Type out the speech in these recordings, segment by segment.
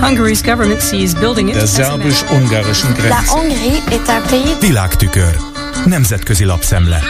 Hungary's government sees building Der szerbus-ungarischen La Grenze. Hongrie est un pays Világtükör. Nemzetközi lapszemle.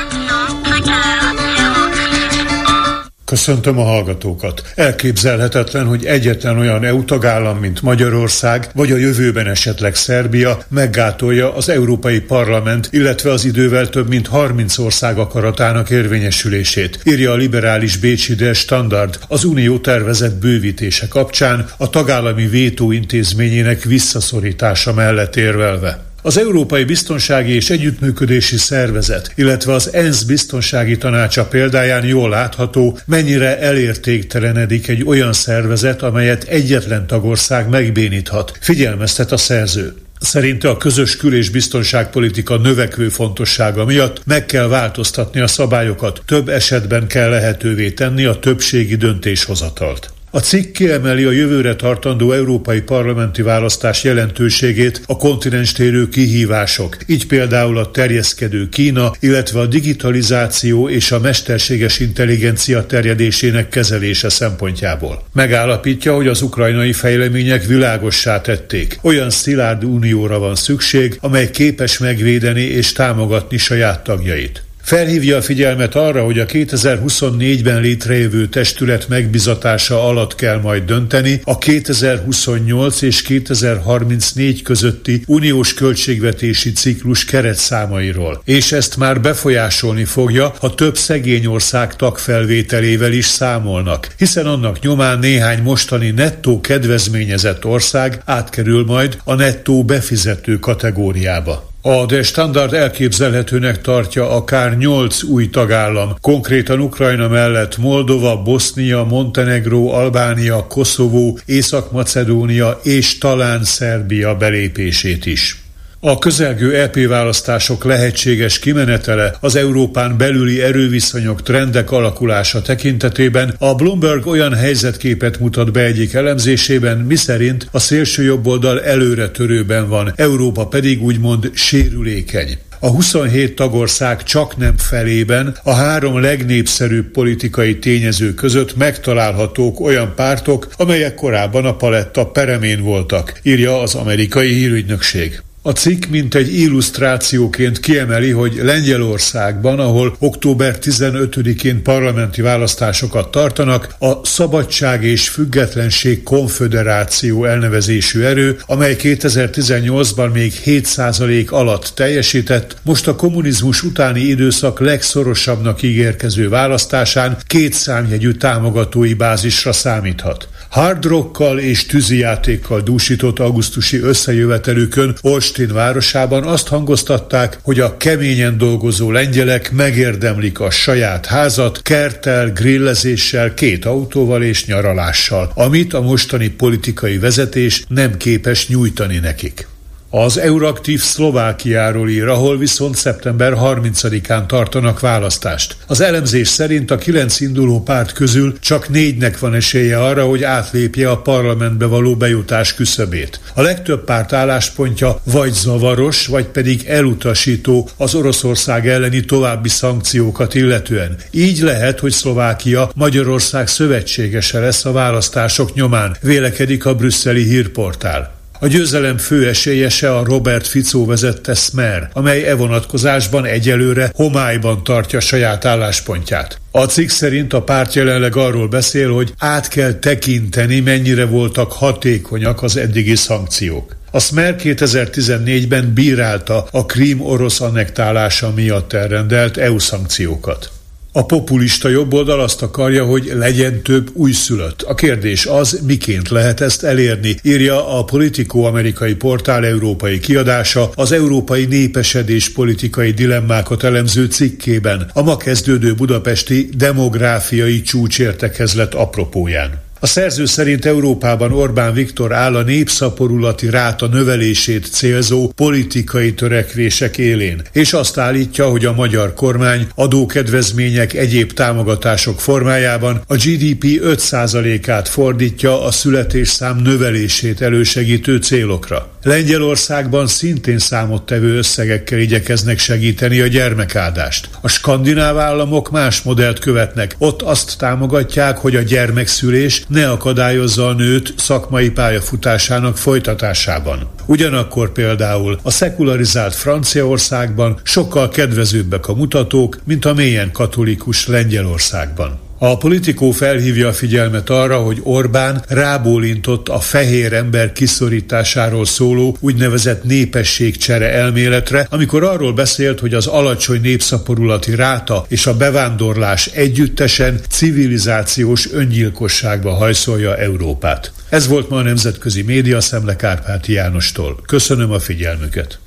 Köszöntöm a hallgatókat. Elképzelhetetlen, hogy egyetlen olyan EU tagállam, mint Magyarország, vagy a jövőben esetleg Szerbia meggátolja az Európai Parlament, illetve az idővel több mint 30 ország akaratának érvényesülését, írja a liberális Bécsi Der Standard az Unió tervezett bővítése kapcsán a tagállami vétó intézményének visszaszorítása mellett érvelve. Az Európai Biztonsági és Együttműködési Szervezet, illetve az ENSZ Biztonsági Tanácsa példáján jól látható, mennyire elértéktelenedik egy olyan szervezet, amelyet egyetlen tagország megbéníthat, figyelmeztet a szerző. Szerinte a közös kül- és biztonságpolitika növekvő fontossága miatt meg kell változtatni a szabályokat, több esetben kell lehetővé tenni a többségi döntéshozatalt. A cikk kiemeli a jövőre tartandó európai parlamenti választás jelentőségét a kontinens térő kihívások, így például a terjeszkedő Kína, illetve a digitalizáció és a mesterséges intelligencia terjedésének kezelése szempontjából. Megállapítja, hogy az ukrajnai fejlemények világossá tették. Olyan szilárd unióra van szükség, amely képes megvédeni és támogatni saját tagjait. Felhívja a figyelmet arra, hogy a 2024-ben létrejövő testület megbizatása alatt kell majd dönteni a 2028 és 2034 közötti uniós költségvetési ciklus keretszámairól, és ezt már befolyásolni fogja, ha több szegény ország tagfelvételével is számolnak, hiszen annak nyomán néhány mostani nettó kedvezményezett ország átkerül majd a nettó befizető kategóriába. A De Standard elképzelhetőnek tartja akár nyolc új tagállam, konkrétan Ukrajna mellett Moldova, Bosznia, Montenegró, Albánia, Koszovó, Észak-Macedónia és talán Szerbia belépését is. A közelgő EP választások lehetséges kimenetele az Európán belüli erőviszonyok trendek alakulása tekintetében a Bloomberg olyan helyzetképet mutat be egyik elemzésében, miszerint a szélső jobboldal előre törőben van, Európa pedig úgymond sérülékeny. A 27 tagország csak nem felében a három legnépszerűbb politikai tényező között megtalálhatók olyan pártok, amelyek korábban a paletta peremén voltak, írja az amerikai hírügynökség. A cikk mint egy illusztrációként kiemeli, hogy Lengyelországban, ahol október 15-én parlamenti választásokat tartanak, a Szabadság és Függetlenség Konföderáció elnevezésű erő, amely 2018-ban még 7% alatt teljesített, most a kommunizmus utáni időszak legszorosabbnak ígérkező választásán két számjegyű támogatói bázisra számíthat. Hard rockkal és tűzijátékkal dúsított augusztusi összejövetelükön Olsztyn városában azt hangoztatták, hogy a keményen dolgozó lengyelek megérdemlik a saját házat, kerttel, grillezéssel, két autóval és nyaralással, amit a mostani politikai vezetés nem képes nyújtani nekik. Az Euraktív Szlovákiáról ír, ahol viszont szeptember 30-án tartanak választást. Az elemzés szerint a kilenc induló párt közül csak négynek van esélye arra, hogy átlépje a parlamentbe való bejutás küszöbét. A legtöbb párt álláspontja vagy zavaros, vagy pedig elutasító az Oroszország elleni további szankciókat illetően. Így lehet, hogy Szlovákia Magyarország szövetségese lesz a választások nyomán, vélekedik a brüsszeli hírportál. A győzelem fő esélyese a Robert Ficó vezette Smer, amely e vonatkozásban egyelőre homályban tartja saját álláspontját. A cikk szerint a párt jelenleg arról beszél, hogy át kell tekinteni, mennyire voltak hatékonyak az eddigi szankciók. A Smer 2014-ben bírálta a Krím orosz annektálása miatt elrendelt EU szankciókat. A populista jobboldal azt akarja, hogy legyen több újszülött. A kérdés az, miként lehet ezt elérni, írja a Politico amerikai portál európai kiadása az európai népesedés politikai dilemmákat elemző cikkében, a ma kezdődő budapesti demográfiai csúcsértekezlet apropóján. A szerző szerint Európában Orbán Viktor áll a népszaporulati ráta növelését célzó politikai törekvések élén, és azt állítja, hogy a magyar kormány adókedvezmények egyéb támogatások formájában a GDP 5%-át fordítja a születésszám növelését elősegítő célokra. Lengyelországban szintén számottevő összegekkel igyekeznek segíteni a gyermekáldást. A skandináv államok más modellt követnek. Ott azt támogatják, hogy a gyermekszülés ne akadályozza a nőt szakmai pályafutásának folytatásában. Ugyanakkor például a szekularizált Franciaországban sokkal kedvezőbbek a mutatók, mint a mélyen katolikus Lengyelországban. A politikó felhívja a figyelmet arra, hogy Orbán rábólintott a fehér ember kiszorításáról szóló úgynevezett népességcsere elméletre, amikor arról beszélt, hogy az alacsony népszaporulati ráta és a bevándorlás együttesen civilizációs öngyilkosságba hajszolja Európát. Ez volt ma a Nemzetközi Média Szemle Kárpáti Jánostól. Köszönöm a figyelmüket!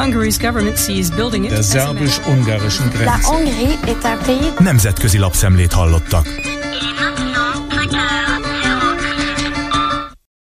Hungary's government sees building it. Der a ungarischen Grenze. La Hongrie est un pays. Nemzetközi lapszemlét hallottak.